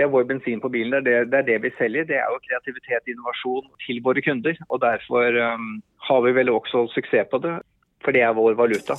Det er vår bensin på bilen. Det er det, det er det vi selger. Det er jo kreativitet og innovasjon til våre kunder. Og derfor um, har vi vel også suksess på det, for det er vår valuta.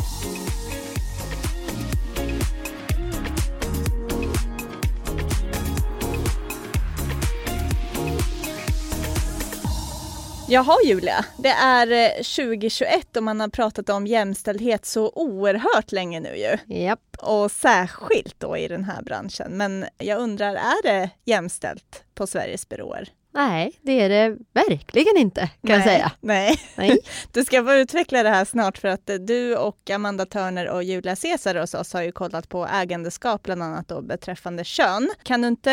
Jaha Julia, det är 2021 och man har pratat om jämställdhet så oerhört länge nu ju. Japp. Och särskilt då i den här branschen. Men jag undrar, är det jämställt på Sveriges byråer? Nej, det är det verkligen inte kan nej, jag säga. Nej. nej. Du ska få utveckla det här snart för att du och Amanda Törner och Julia Caesar hos oss har ju kollat på ägandeskap bland annat då beträffande kön. Kan du inte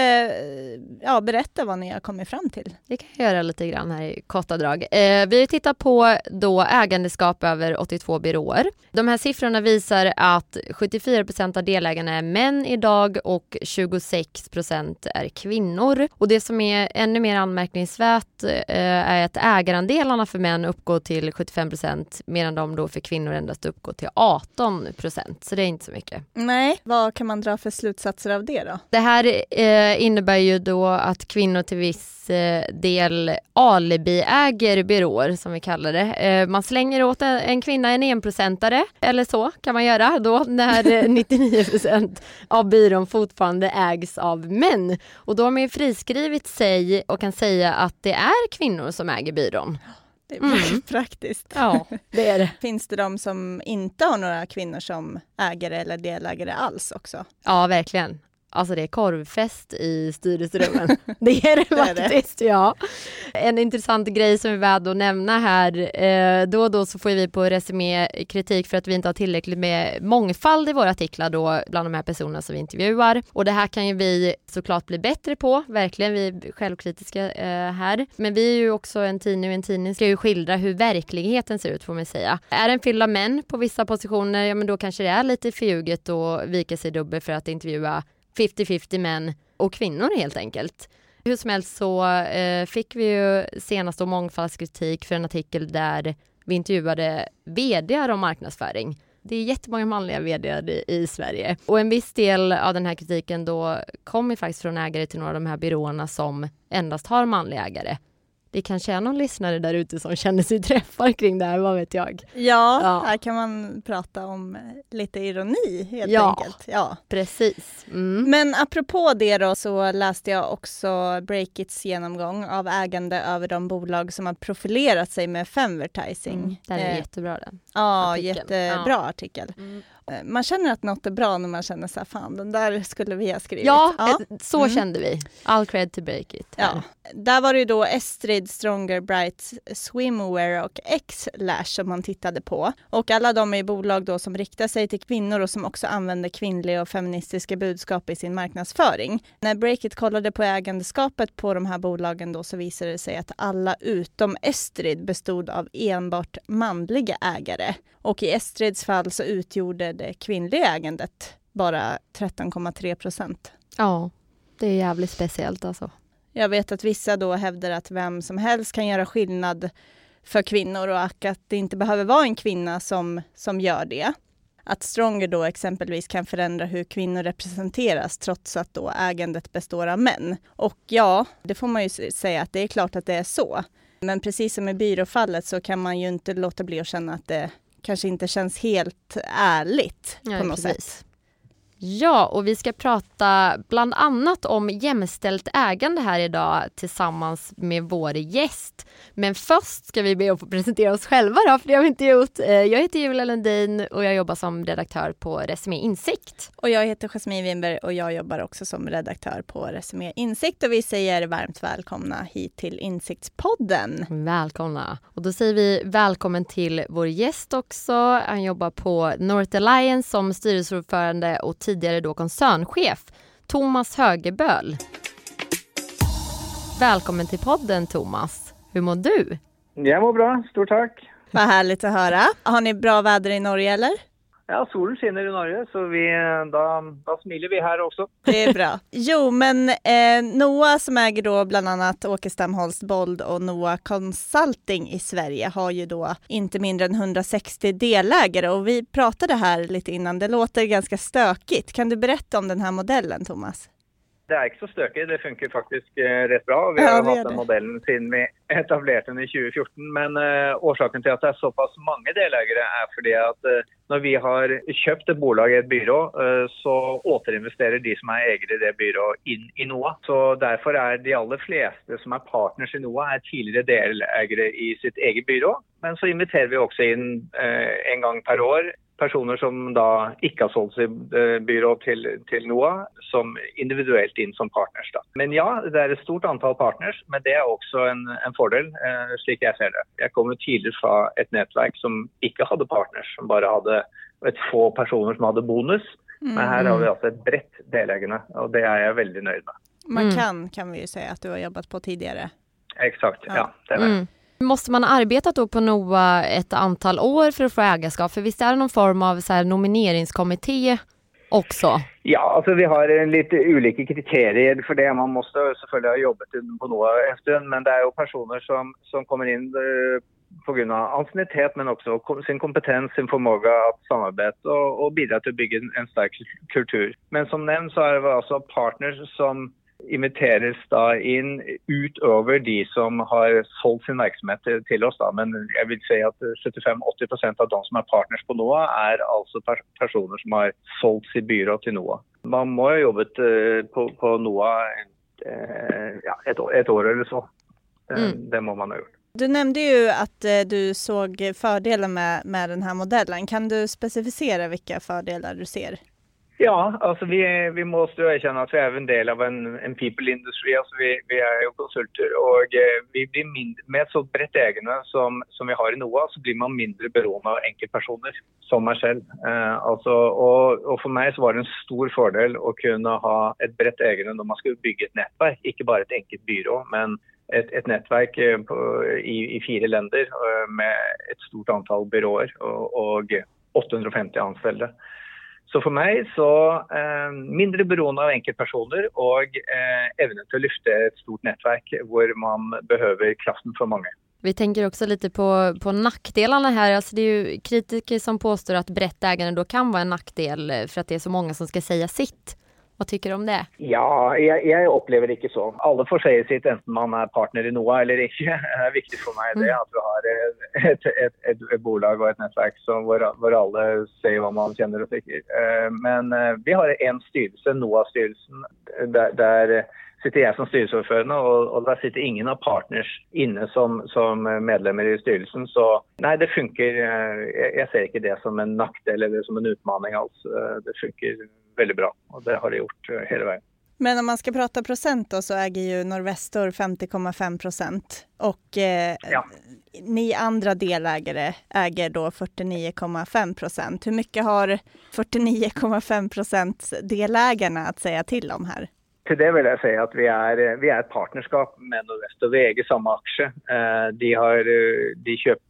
ja, berätta vad ni har kommit fram till? Det kan jag göra lite grann här i korta drag. Eh, vi har tittat på då ägandeskap över 82 byråer. De här siffrorna visar att 74 procent av delägarna är män idag och 26 procent är kvinnor. Och det som är ännu mer anmärkningsvärt eh, är att ägarandelarna för män uppgår till 75 procent medan de då för kvinnor endast uppgår till 18 procent. Så det är inte så mycket. Nej, vad kan man dra för slutsatser av det då? Det här eh, innebär ju då att kvinnor till viss eh, del alibiäger byråer som vi kallar det. Man slänger åt en, en kvinna en enprocentare eller så kan man göra då när 99 procent av byrån fortfarande ägs av män. Och då har man ju friskrivit sig och kan säga att det är kvinnor som äger byrån. Det är mm. praktiskt. Ja, det är det. Finns det de som inte har några kvinnor som ägare eller delägare alls också? Ja, verkligen. Alltså det är korvfest i styrelserummen. det är det faktiskt, ja. En intressant grej som är värd att nämna här, eh, då och då så får vi på Resumé kritik för att vi inte har tillräckligt med mångfald i våra artiklar då bland de här personerna som vi intervjuar. Och det här kan ju vi såklart bli bättre på, verkligen, vi är självkritiska eh, här. Men vi är ju också en tidning och en tidning ska ju skildra hur verkligheten ser ut får man säga. Är den fylld av män på vissa positioner, ja men då kanske det är lite förljuget att vika sig dubbel för att intervjua 50-50 män och kvinnor helt enkelt. Hur som helst så eh, fick vi ju senast mångfaldskritik för en artikel där vi intervjuade vd om marknadsföring. Det är jättemånga manliga vd i, i Sverige och en viss del av den här kritiken då kommer faktiskt från ägare till några av de här byråerna som endast har manliga ägare det kanske är någon lyssnare där ute som känner sig träffad kring det här, vad vet jag? Ja, ja. här kan man prata om eh, lite ironi helt ja, enkelt. Ja, precis. Mm. Men apropå det då så läste jag också Breakits genomgång av ägande över de bolag som har profilerat sig med femvertising. Mm, den är eh, jättebra den. Ja, artikeln. jättebra ja. artikel. Mm. Eh, man känner att något är bra när man känner så här, fan den där skulle vi ha skrivit. Ja, ja. Så mm. kände vi. All cred to break it. Ja. Där var det ju då Estrid, Stronger, Bright, Swimwear och X-Lash som man tittade på. Och alla de är bolag då som riktar sig till kvinnor och som också använder kvinnliga och feministiska budskap i sin marknadsföring. När Breakit kollade på ägandeskapet på de här bolagen då så visade det sig att alla utom Estrid bestod av enbart manliga ägare. Och i Estrids fall så utgjorde det kvinnliga ägandet bara 13,3 procent. Ja, det är jävligt speciellt alltså. Jag vet att vissa då hävdar att vem som helst kan göra skillnad för kvinnor och att det inte behöver vara en kvinna som, som gör det. Att Stronger då exempelvis kan förändra hur kvinnor representeras trots att då ägandet består av män. Och ja, det får man ju säga att det är klart att det är så. Men precis som i byråfallet så kan man ju inte låta bli att känna att det kanske inte känns helt ärligt ja, på något precis. sätt. Ja, och vi ska prata bland annat om jämställt ägande här idag tillsammans med vår gäst. Men först ska vi be att få presentera oss själva då, för det har vi inte gjort. Eh, jag heter Julia Lundin och jag jobbar som redaktör på Resumé Insikt. Och jag heter Jasmine Winberg och jag jobbar också som redaktör på Resumé Insikt och vi säger varmt välkomna hit till Insiktspodden. Välkomna! Och då säger vi välkommen till vår gäst också. Han jobbar på North Alliance som styrelseordförande och tidigare då koncernchef, Thomas Högerböl. Välkommen till podden Thomas. Hur mår du? Jag mår bra, stort tack. Vad härligt att höra. Har ni bra väder i Norge eller? Ja, solen skinner i Norge, så vi, da, da smiler vi här också. Det är bra. Jo, men eh, Noah som äger då bland annat Åkestam Holst Bold och Noah Consulting i Sverige har ju då inte mindre än 160 delägare och vi pratade här lite innan. Det låter ganska stökigt. Kan du berätta om den här modellen, Thomas? Det er ikke så støkig. Det funker faktisk eh, rett bra. Vi Ja, har gjør hatt den modellen siden vi etablerte den i 2014. Men eh, årsaken til at det er såpass mange deleiere, er fordi at eh, når vi har kjøpt et bolag i et byrå, eh, så återinvesterer de som er eiere i det byrået, inn i NOA. Så derfor er de aller fleste som er partners i NOA, er tidligere deleiere i sitt eget byrå. Men så inviterer vi også inn eh, en gang per år personer som da ikke har solgt sitt eh, byrå til, til NOA, som individuelt inn som partners. Da. Men ja, det er et stort antall partners, men det er også en, en fordel, eh, slik jeg ser det. Jeg kommer tidligere fra et nettverk som ikke hadde partners, som bare hadde et få personer som hadde bonus. Men her har vi altså et bredt delägande og det er jeg veldig nøyd med. Man Mm. kan, kan vi ju säga att du har jobbat på tidigare. Exakt, Ja. ja. det er det. Mm. Måste man ha arbetat då på NOA ett antal år för att få ägarskap? För visst är det någon form av så här nomineringskommitté också? Ja, alltså vi har lite olika kriterier för det. Man måste såklart ha jobbat på NOA en stund, men det är ju personer som, som kommer eh, på grund av ansiennitet, men också sin kompetens, sin förmåga att samarbeta och, och bidra till att bygga en, en kultur. Men som nämnts så är det alltså partners som inviteres da inn utover de som har solgt sin virksomhet til, oss. Da. Men jeg vil si at 75-80% av de som er partners på NOA, er altså per personer som har solgt sitt byrå til NOA. Man må ha jobbet eh, på, på NOA eh, ja, ett, år, ett år eller så. Eh, Mm. Det må man ha gjort. Du nämnde ju att du såg fördelar med, med den här modellen. Kan du specificera vilka fördelar du ser? Ja, alltså vi, vi måste ju erkänna att vi är en del av en, en people industry. Alltså Vi, vi är ju konsulter. och eh, vi blir mindre, Med ett så brett ägande som, som vi har i NOA, så blir man mindre beroende av enkelpersoner som meg själv. Eh, alltså, och, och, för mig så var det en stor fördel att kunna ha ett brett ägande när man skulle bygga ett nätverk, inte bara ett enkelt byrå, men ett, ett nätverk eh, på, i, i fyra länder eh, med ett stort antal byråer och, och 850 anställda. Så för mig, så eh, mindre beroende av enkelpersoner och eh, evnen till att lyfta ett stort nätverk där man behöver kraften för många. Vi tänker också lite på, på nackdelarna här. Alltså det är ju kritiker som påstår att brett ägande då kan vara en nackdel för att det är så många som ska säga sitt. Vad tycker du om det? Ja, jeg, jeg opplever det ikke så. Alle får si sitt enten man er partner i noe eller ikke. Det er viktig for meg det at vi har et, et, et, et bolag og et nettverk som, hvor alle sier hva man kjenner og tykker. Eh, Men eh, vi har en styrelse, NOA-styrelsen, der, der sitter jeg som styresordførende, og, og der sitter ingen av partners inne som, som medlemmer i styrelsen. Så nei, det funker. eh, Jeg, jeg ser ikke det som en nackdel eller som en utmaning alls. Det funker veldig bra, og det har det gjort eh, hele veien. Men om man ska prata procent då så äger ju Norvestor 50,5 procent och eh, Ja. ni andra delägare äger då 49,5 procent. Hur mycket har 49,5 procent delägarna att säga till om här? Till det vill jag säga att vi är eh, vi är ett partnerskap med Nordväst och vi äger samma aktie. Eh, de, har, eh, de köpt,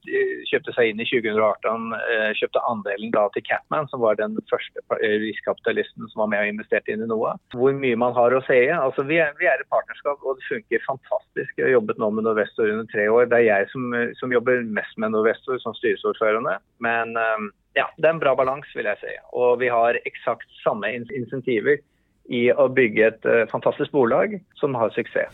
köpte sig in i 2018, köpte andelen då till Capman, som var den första riskkapitalisten som var med och investerade in i NOA. Hur mycket man har att säga, alltså vi, är vi är ett partnerskap, och det funkar fantastiskt. Jag har jobbat med Nordväst under tre år. Det är jag som, som jobbar mest med Nordväst som styrelseordförande. Men ja, det är en bra balans vill jag säga och vi har exakt samma in- i å bygge et eh, fantastisk bolag som har suksess.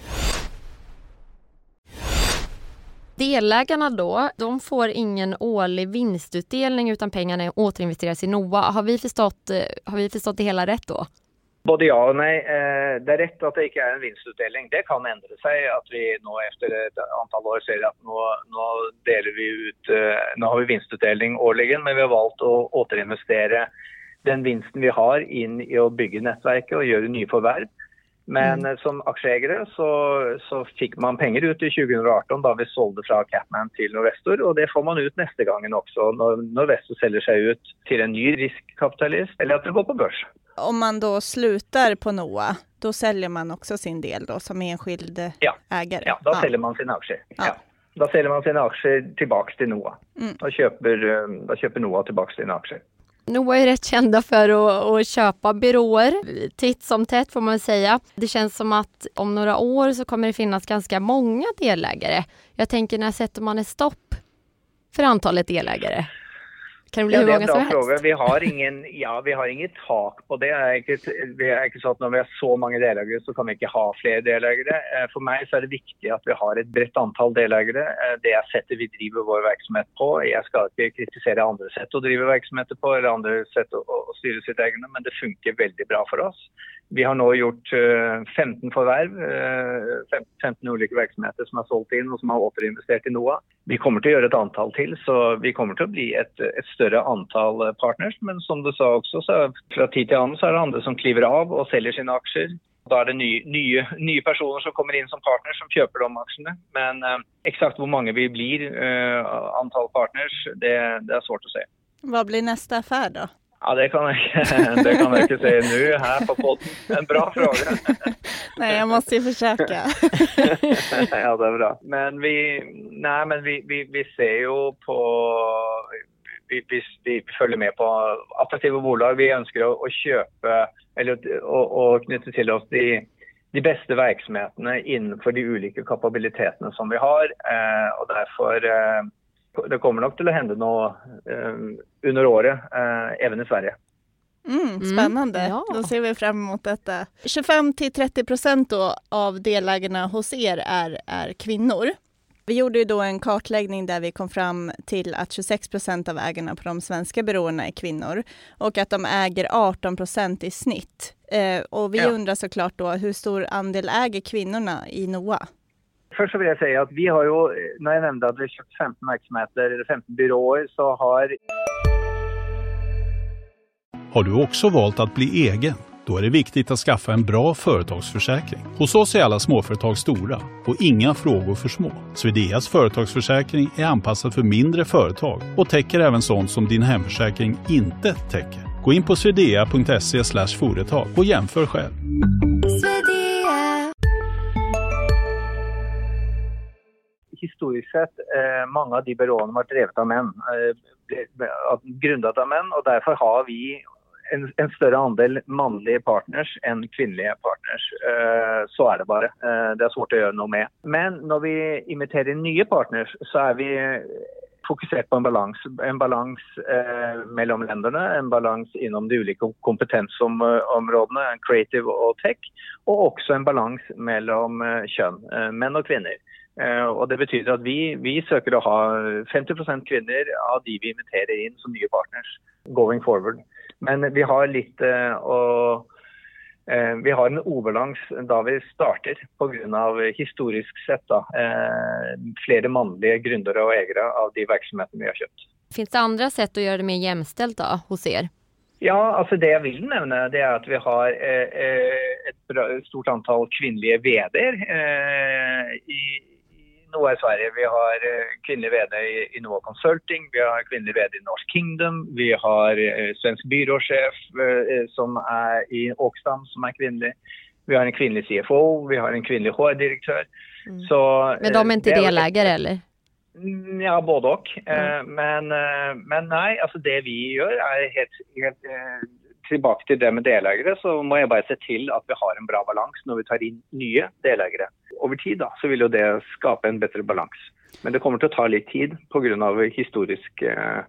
Delägarna då, de får ingen årlig vinstutdelning utan pengarna återinvesteras i NOA. Har vi förstått, eh, har vi förstått det hela rätt då? Både ja og nei. Eh, Det er rett at det ikke er en vinstutdeling. Det kan endre seg. At vi nå etter et antall år ser at nå, nå deler vi ut Nå har vi vinstutdeling årlig, men vi har valgt å återinvestere den vinsten vi har inn i å bygge nettverket og gjøre nye forverv. Men eh, som aksjeeiere så, så fikk man penger ut i 2018 da vi solgte fra Capman til Norvestor, og det får man ut neste gangen også når Norvestor selger seg ut til en ny riskkapitalist, eller at det går på børs. Om man då slutar på NOA, då säljer man också sin del då som enskild Ja. ägare? Ja, da selger man sine aksjer. Ja. Ja. Da selger man sine aksjer tilbake til NOA. Mm. Da, kjøper, eh, da kjøper NOA tilbake sine aksjer. NOA är rätt kända för att, att köpa byråer titt som tätt får man säga. Det känns som att om några år så kommer det finnas ganska många delägare. Jag tänker när sätter man ett stopp för antalet delägare? Kan det bli ja, hur många som helst? Fråga. Vi har ingen, ja, vi har inget tak på det. vi er ikke sånn at Når vi har så mange delägare så kan vi ikke ha flere delägare. Eh, for meg så er det viktig at vi har et bredt antall delägare. Eh, det er settet vi driver vår virksomhet på. Jeg skal ikke kritisere andre sett å drive virksomheter på, eller andre sett å, å styre sitt egne, men det funker veldig bra for oss. Vi har nå gjort 15 forverv. 15 ulike virksomheter som er solgt inn og som har återinvestert i NOAH. Vi kommer til å gjøre et antall til, så vi kommer å bli et, et større antall partners. Men som du sa også, så fra tid til annen så er det andre som kliver av og selger sine aksjer. Da er det nye, personer som kommer inn som partners, som kjøper de aksjene. Men eh, eksakt hvor mange vi blir, eh, antall partners, det, det er svårt å se. Hva blir neste affär da? Ja, det kan jag, det kan jag inte säga nu här på podden. En bra fråga. nej, jag måste ju försöka. ja, det är bra. Men vi, nej, men vi, vi, vi ser ju på vi, vi, vi, følger med på attraktive bolag. Vi ønsker å, å kjøpe eller å, å, knytte til oss de, de beste virksomhetene innenfor de ulike kapabilitetene som vi har. Eh, og Derfor eh, det kommer til å hende noe eh, under året, eh, även i Sverige. Mm, mm spännande. Mm, ja. Då ser vi fram emot detta. 25 30 procent av delägarna hos er är, är kvinnor. Vi gjorde ju då en kartläggning där vi kom fram till att 26 procent av ägarna på de svenska byråerna är kvinnor och att de äger 18 procent i snitt. Eh, och vi ja. undrar såklart då hur stor andel äger kvinnorna i NOA? Först så vill jag säga att vi har ju, när jag nämnde att vi köpt 15 verksamheter eller 15 byråer så har... Har du också valt att bli egen? Då är det viktigt att skaffa en bra företagsförsäkring. Hos oss är alla småföretag stora och inga frågor för små. Swedeas företagsförsäkring är anpassad för mindre företag och täcker även sånt som din hemförsäkring inte täcker. Gå in på swedea.se företag och jämför själv. historiskt sett eh, många av de byråerna varit drevet av män, eh, grundat av män och därför har vi en, en, större andel manliga partners än kvinnliga partners. Eh, så är det bara. Eh, det är svårt att göra något med. Men när vi imiterar nya partners så är vi fokuserat på en balans. En balans eh, mellan länderna, en balans inom de olika kompetensområdena, creative och tech. Och också en balans mellan eh, kön, eh, män och kvinnor. Uh, Det betyder att vi, vi söker att ha 50 kvinnor av de vi inviterar in som nya partners going forward. Men vi har litt uh, å uh, Vi har en ubalans da vi starter pga. historisk sett da, flere mannlige gründere og eiere av de virksomhetene vi har kjøpt. Finns det andra sätt att göra det mer jämställt då, hos er? Ja, alltså det jag vill nämna det är att vi har ett, stort antal kvinnliga vd eh, i, Noah i Sverige. Vi har eh, kvinnlig VD i Noah Consulting, vi har kvinnlig VD i Norsk Kingdom, vi har eh, svensk byråchef eh, som är i Åkstam som är kvinnlig. Vi har en kvinnlig CFO, vi har en kvinnlig HR-direktör. Mm. Men de är inte delägare eller? Mm, ja, både och. Mm. Men, men nej, alltså det vi gör är helt, helt tillbaka till det med delägare så må jag bara se till att vi har en bra balans när vi tar in nya delägare. Över tid då, så vill ju det skapa en bättre balans. Men det kommer att ta lite tid på grund av historiskt eh,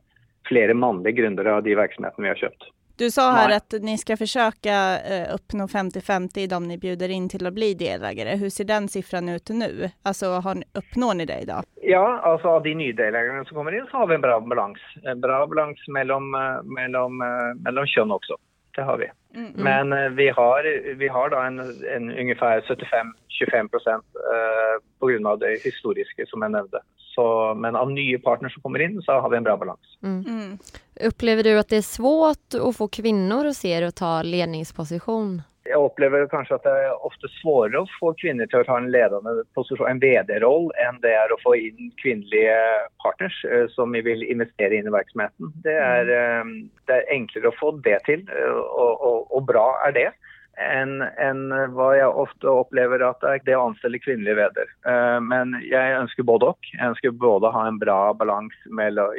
flera manliga grundare av de verksamheter vi har köpt. Du sa här Nej. att ni ska försöka uppnå 50-50 i de ni bjuder in till att bli delägare. Hur ser den siffran ut nu? Alltså har, uppnår ni det idag? Ja, alltså av de nya delägarna som kommer in så har vi en bra balans. En bra balans mellan, eh, mellan, eh, mellan kön också. Det har vi. Mm. Men vi har, vi har då en, en ungefär 75-25 procent eh, på grund av det historiska som jag nämnde. Så, men av nya partners som kommer in så har vi en bra balans. Mm. Mm. Upplever du att det är svårt att få kvinnor hos er att ta ledningsposition? Jag upplever kanske att det är ofta svårare att få kvinnor till att ta en ledande position, en vd-roll, än det är att få in kvinnliga partners eh, som vill investera in i verksamheten. Det är, mm. eh, det är enklare att få det till eh, och, och, och bra är det enn en hva jeg ofte opplever at det er det å anstelle kvinnelige veder. Uh, men jeg ønsker både og. Jeg ønsker både ha en bra balanse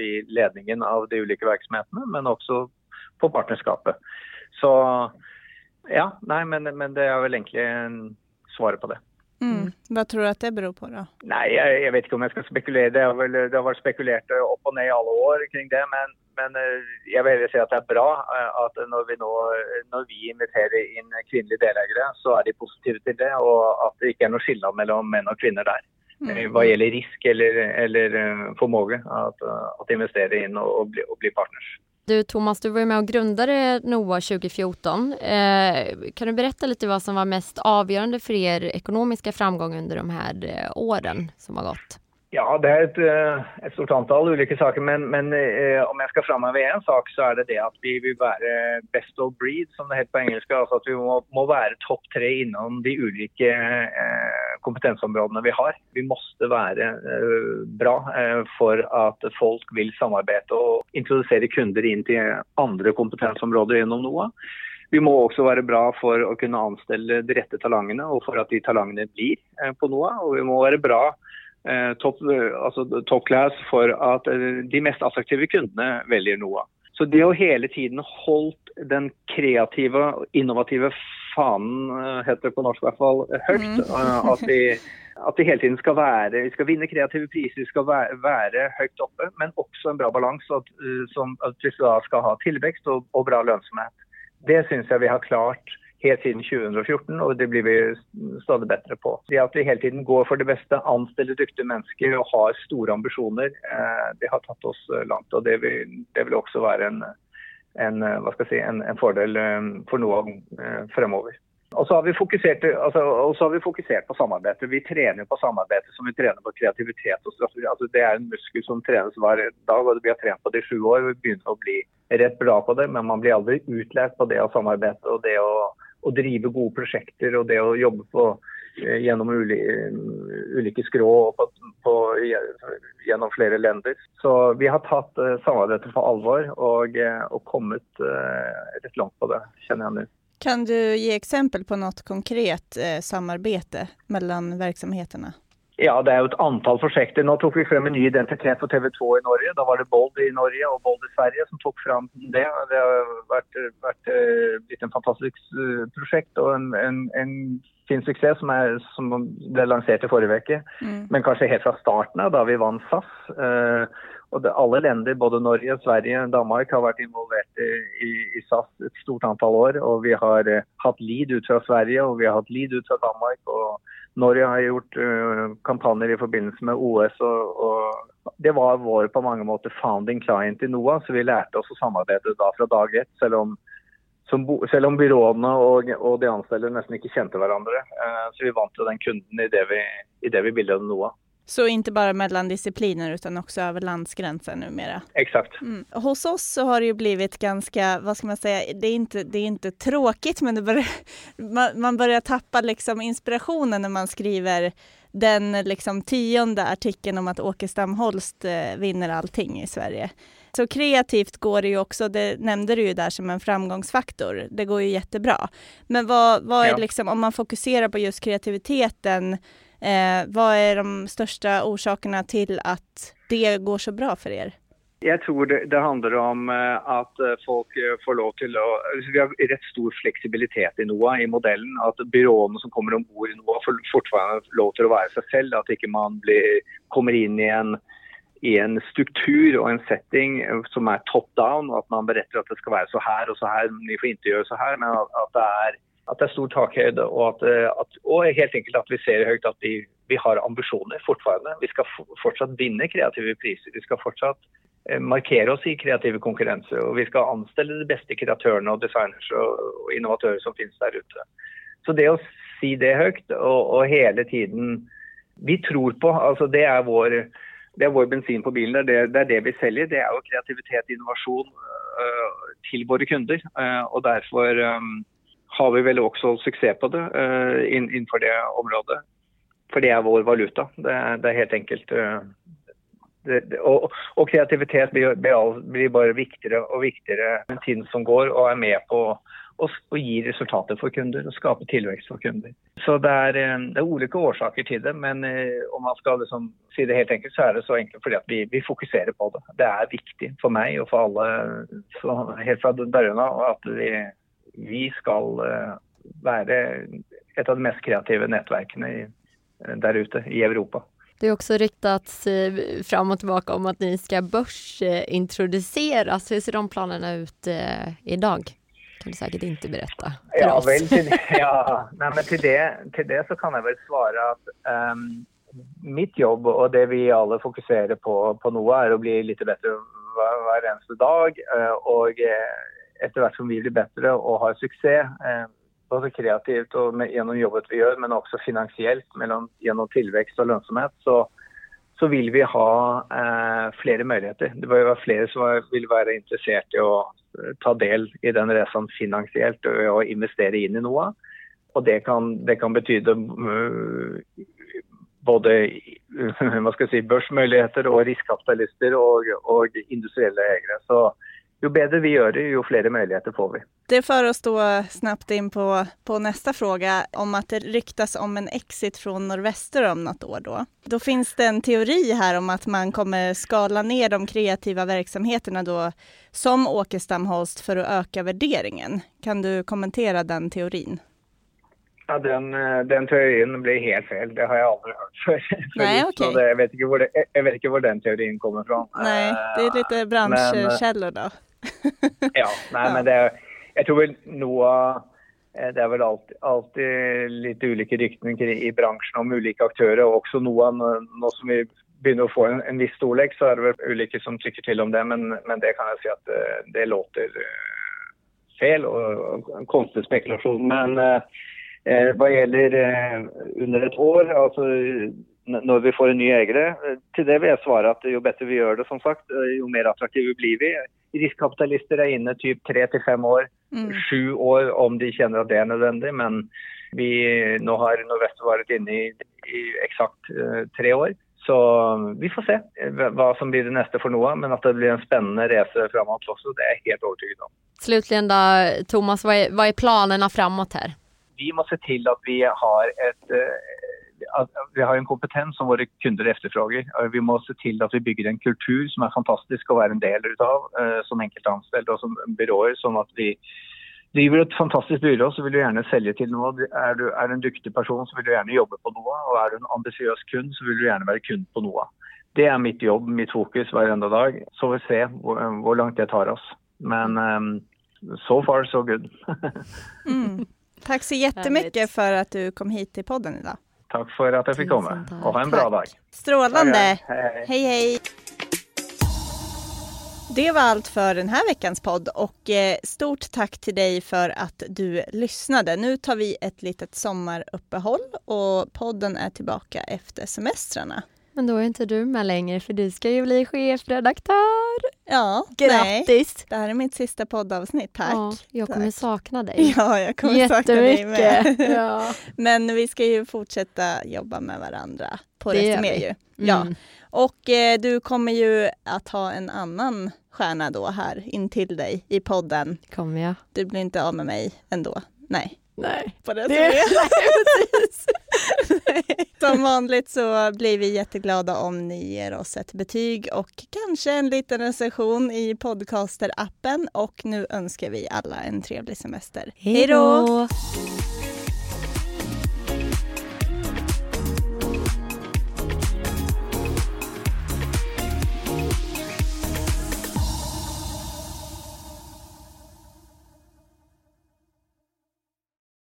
i ledningen av de ulike virksomhetene, men også på partnerskapet. Så ja, nei, men, men det er vel egentlig svaret på det. Mm. Vad tror du att det beror på då? Nej, jag, jag, vet inte om jag ska spekulera. Det väl, det har varit spekulerat upp och ner i alla år kring det. Men, men jeg vil heller si at det er bra at når vi, nå, når vi inviterer inn kvinnelige deleiere, så er de positive til det. Og at det ikke er noe skillnad mellom menn og kvinner der. Mm. Hva gjelder risk eller, eller formåge at, at investere inn og, og, bli, og bli partners. Du Thomas, du var ju med och grundade NOA 2014. Eh, kan du berätta lite vad som var mest avgörande för er ekonomiska framgång under de här eh, åren som har gått? Ja, det är ett, eh, ett, stort antal olika saker. Men, men eh, om jag ska framhäva en sak, så är det det att vi vill vara eh, best of breed, som det heter på engelska, alltså att vi må, må vara topp tre inom de olika eh, kompetensområdena vi har. Vi måste vara eh, bra eh, att folk vill samarbeta och introducera kunder in till andra kompetensområden inom NOA. Vi må också vara bra för att kunna anställa de rätta talangerna och för att de talangerna blir eh, på NOA. och vi må vara bra Eh, top, altså top class for at eh, de mest attraktive kundene velger Noah. Så det å hele tiden holdt den kreative og innovative fanen, eh, heter det på norsk i hvert fall, høyt. Mm. At, vi, at vi hele tiden skal være Vi skal vinne kreative priser, vi skal være, være høyt oppe, men også en bra balanse. At, at, vi skal ha tilvekst og, og bra lønnsomhet. Det syns jeg vi har klart helt siden 2014, og det blir vi stadig bedre på. Det at vi hele tiden går for det beste, anstiller dyktige mennesker og har store ambisjoner, eh, det har tatt oss eh, langt. og Det vil, det vil også være en, en, eh, si, en, en fordel eh, for noe fremover. Og så, altså, har vi fokusert alltså, på samarbeidet. Vi trener på samarbeidet som vi trener på kreativitet og strategi. Altså, det er en muskel som trenes hver dag, og vi har trent på det i sju år. Vi begynner å bli rett bra på det, men man blir aldri utlært på det å samarbeide og det å å drive gode prosjekter og det å jobbe på, eh, gjennom uli, eh, ulike skrå på, på, eh, gjennom flere lender. Så vi har tatt samarbeidet på alvor og, og kommet uh, langt på det, kjenner jeg nå. Kan du ge exempel på något konkret samarbete mellan verksamheterna? Ja, det er jo et antall prosjekter. Nå tok vi frem en ny identitet for TV 2 i Norge. Da var det Bold i Norge og Bold i Sverige som tok frem det. Det har vært, vært eh, blitt en fantastisk eh, prosjekt og en, en, en fin suksess som, er, som, ble lansert i forrige uke. Mm. Men kanskje helt fra starten av, da vi vant SAS. Eh, og det, alle lender, både Norge, Sverige Danmark, har vært involvert i, i, i, SAS et stort antall år. Og vi har hatt lead ut fra Sverige og vi har hatt lead ut fra Danmark. og Norge har gjort uh, kampanjer i forbindelse med OS. Og, og, det var vår på mange måter founding client i NOAH, så vi lærte oss å samarbeide da fra dag ett. Selv om, som, selv om byråene og, og, de ansatte nesten ikke kjente hverandre. Uh, så vi vant jo den kunden i det vi, i det vi bildet NOAH. Så inte bara mellan discipliner utan också över landsgränser numera? Exakt. Mm. Hos oss så har det ju blivit ganska, vad ska man säga, det är inte, det är inte tråkigt men börjar, man, man börjar tappa liksom inspirationen när man skriver den liksom tionde artikeln om att Åke Stamholst eh, vinner allting i Sverige. Så kreativt går det ju också, det nämnde du ju där som en framgångsfaktor. Det går ju jättebra. Men vad, vad är ja. liksom, om man fokuserar på just kreativiteten, Eh, vad är de största orsakerna till att det går så bra för er? Jag tror det, det, handlar om eh, att eh, folk eh, får lov till att, alltså, Vi har rätt stor flexibilitet i NOA, i modellen. att byråerna som kommer ombord i NOA, får fortfarande lov till att vara sig selv. Att inte man blir, kommer in i en, i en, struktur och en setting som är top down. Att man berättar att det ska vara så här och så här, ni får inte göra så här, Men att, att det är att det är stor takhöjd och, eh, att, att, och helt enkelt att vi ser högt att vi, vi har ambitioner fortfarande. Vi ska fortsatt vinna kreativa priser. Vi ska fortsatt eh, markera oss i kreativa konkurrenser och vi ska anställa de bästa kreatörerna och designers och innovatörer som finns där ute. Så det att säga det högt och, och hela tiden Vi tror på alltså Det är vår det är vår bensin på bilen. Det det, är det, vi säljer, Det är kreativitet eh, och innovation uh, til kunder. Uh, därför um, har vi väl också succé på det eh, uh, innenfor det området. För det är vår valuta. Det, det är helt enkelt uh, det, det, och, kreativitet blir, blir, bara viktigare och viktigare med tiden som går, och är med på och ge resultat för kunder och skapa tillväxt för kunder. Så det är eh, det är olika orsaker till det, men om man ska liksom, säga det helt enkelt, så är det så enkelt för att vi, vi fokuserar på det. Det är viktigt för mig och för alla, så, helt från början, att vi vi skal eh, være et av de mest kreative nettverkene eh, der ute i Europa. Det har också ryktats eh, fram och tillbaka om att ni ska börsintroduceras. Hur ser de planerna ut idag? kan du säkert inte berätta för ja, oss. Vel, til, ja, nei, men til det, til det, så kan jeg vel svare at um, mitt jobb og det vi alle fokuserer på, på nå, er å bli hver, hver eneste dag. Uh, og efterhand som vi blir bättre och har succé, eh, både kreativt och med, genom jobbet vi gör men också finansiellt mellan, genom tillväxt och lönsamhet, så, så vill vi ha eh, flere möjligheter. Det vil vara fler som vill vara intresserade i att eh, ta del i den resan finansiellt och, och investera in i något. Och det kan, det kan betyda uh, eh, både vad ska jag säga, börsmöjligheter och riskkapitalister och, och industriella ägare. Så jo bedre vi gör det, ju fler möjligheter får vi. Det för oss då snabbt in på, på nästa fråga om att det ryktas om en exit från Norrväster om något år då. Då finns det en teori här om att man kommer skala ner de kreativa verksamheterna då som Åkestam Holst för att öka värderingen. Kan du kommentera den teorin? Ja, den, den teorin blir helt fel. Det har jag aldrig hört för, Nej, okay. det, jag, vet inte var det, jag vet inte var den teorin kommer ifrån. Nej, det är lite branschkällor då. ja, nej, men det, jag tror väl noe det är väl alltid, alltid litt ulike rykten i branschen om olika aktörer. och också noe nå som vi börjar å få en, en viss storlek, så är det väl olika som tycker till om det. Men, men det kan jag säga att det, det låter eh, fel och en konstig spekulation. Men eh, vad gäller eh, under ett år, alltså när vi får en ny ägare, till det vill jag svara att ju bättre vi gör det som sagt, ju mer attraktiva blir vi riskkapitalister är inne typ tre till fem år, mm. sju år om de känner att det är nödvändigt. Men vi, nu har Nordväst varit inne i, i exakt uh, tre år. Så vi får se eh, vad som blir det nästa för Noah, men att det blir en spännande resa framåt också, det är jag helt övertygad om. Slutligen då, Thomas, vad är, vad är planerna framåt här? Vi måste se till att vi har ett vi har en kompetens som våre kunder efterfrågar. Vi må se til at vi bygger en kultur som er fantastisk å være en del av uh, som enkeltansatte og som byråer. sånn at vi driver et fantastisk byrå, så vil du gjerne selge til noe. Er du, du en dyktig person, så vil du gjerne jobbe på noe. Og er du en ambisiøs kunde, så vil du gjerne være kunde på noe. Det er mitt jobb, mitt fokus hver enda dag. Så vi se hvor, hvor langt det tar oss. Men um, so far so good. mm. Tack så jättemycket för att du kom hit till podden idag. Tack för att jag fick komma och ha en bra dag. Strålande. Hej, hej. hej. Det var allt för den här veckans podd och eh, stort tack till dig för att du lyssnade. Nu tar vi ett litet sommaruppehåll och podden är tillbaka efter semestrarna. Men då är inte du med längre för du ska ju bli chefredaktör. Ja, grattis! Nej, det här är mitt sista poddavsnitt, tack. Ja, jag kommer tack. sakna dig. Ja, jag kommer sakna dig med. Ja. Men vi ska ju fortsätta jobba med varandra på det Resumé ju. Mm. Ja. Och eh, du kommer ju att ha en annan stjärna då här intill dig i podden. Kommer jag. Du blir inte av med mig ändå. Nej. Nej. På det, det. Som vanligt så blir vi jätteglada om ni ger oss ett betyg och kanske en liten recension i podcaster-appen och nu önskar vi alla en trevlig semester. Hej då!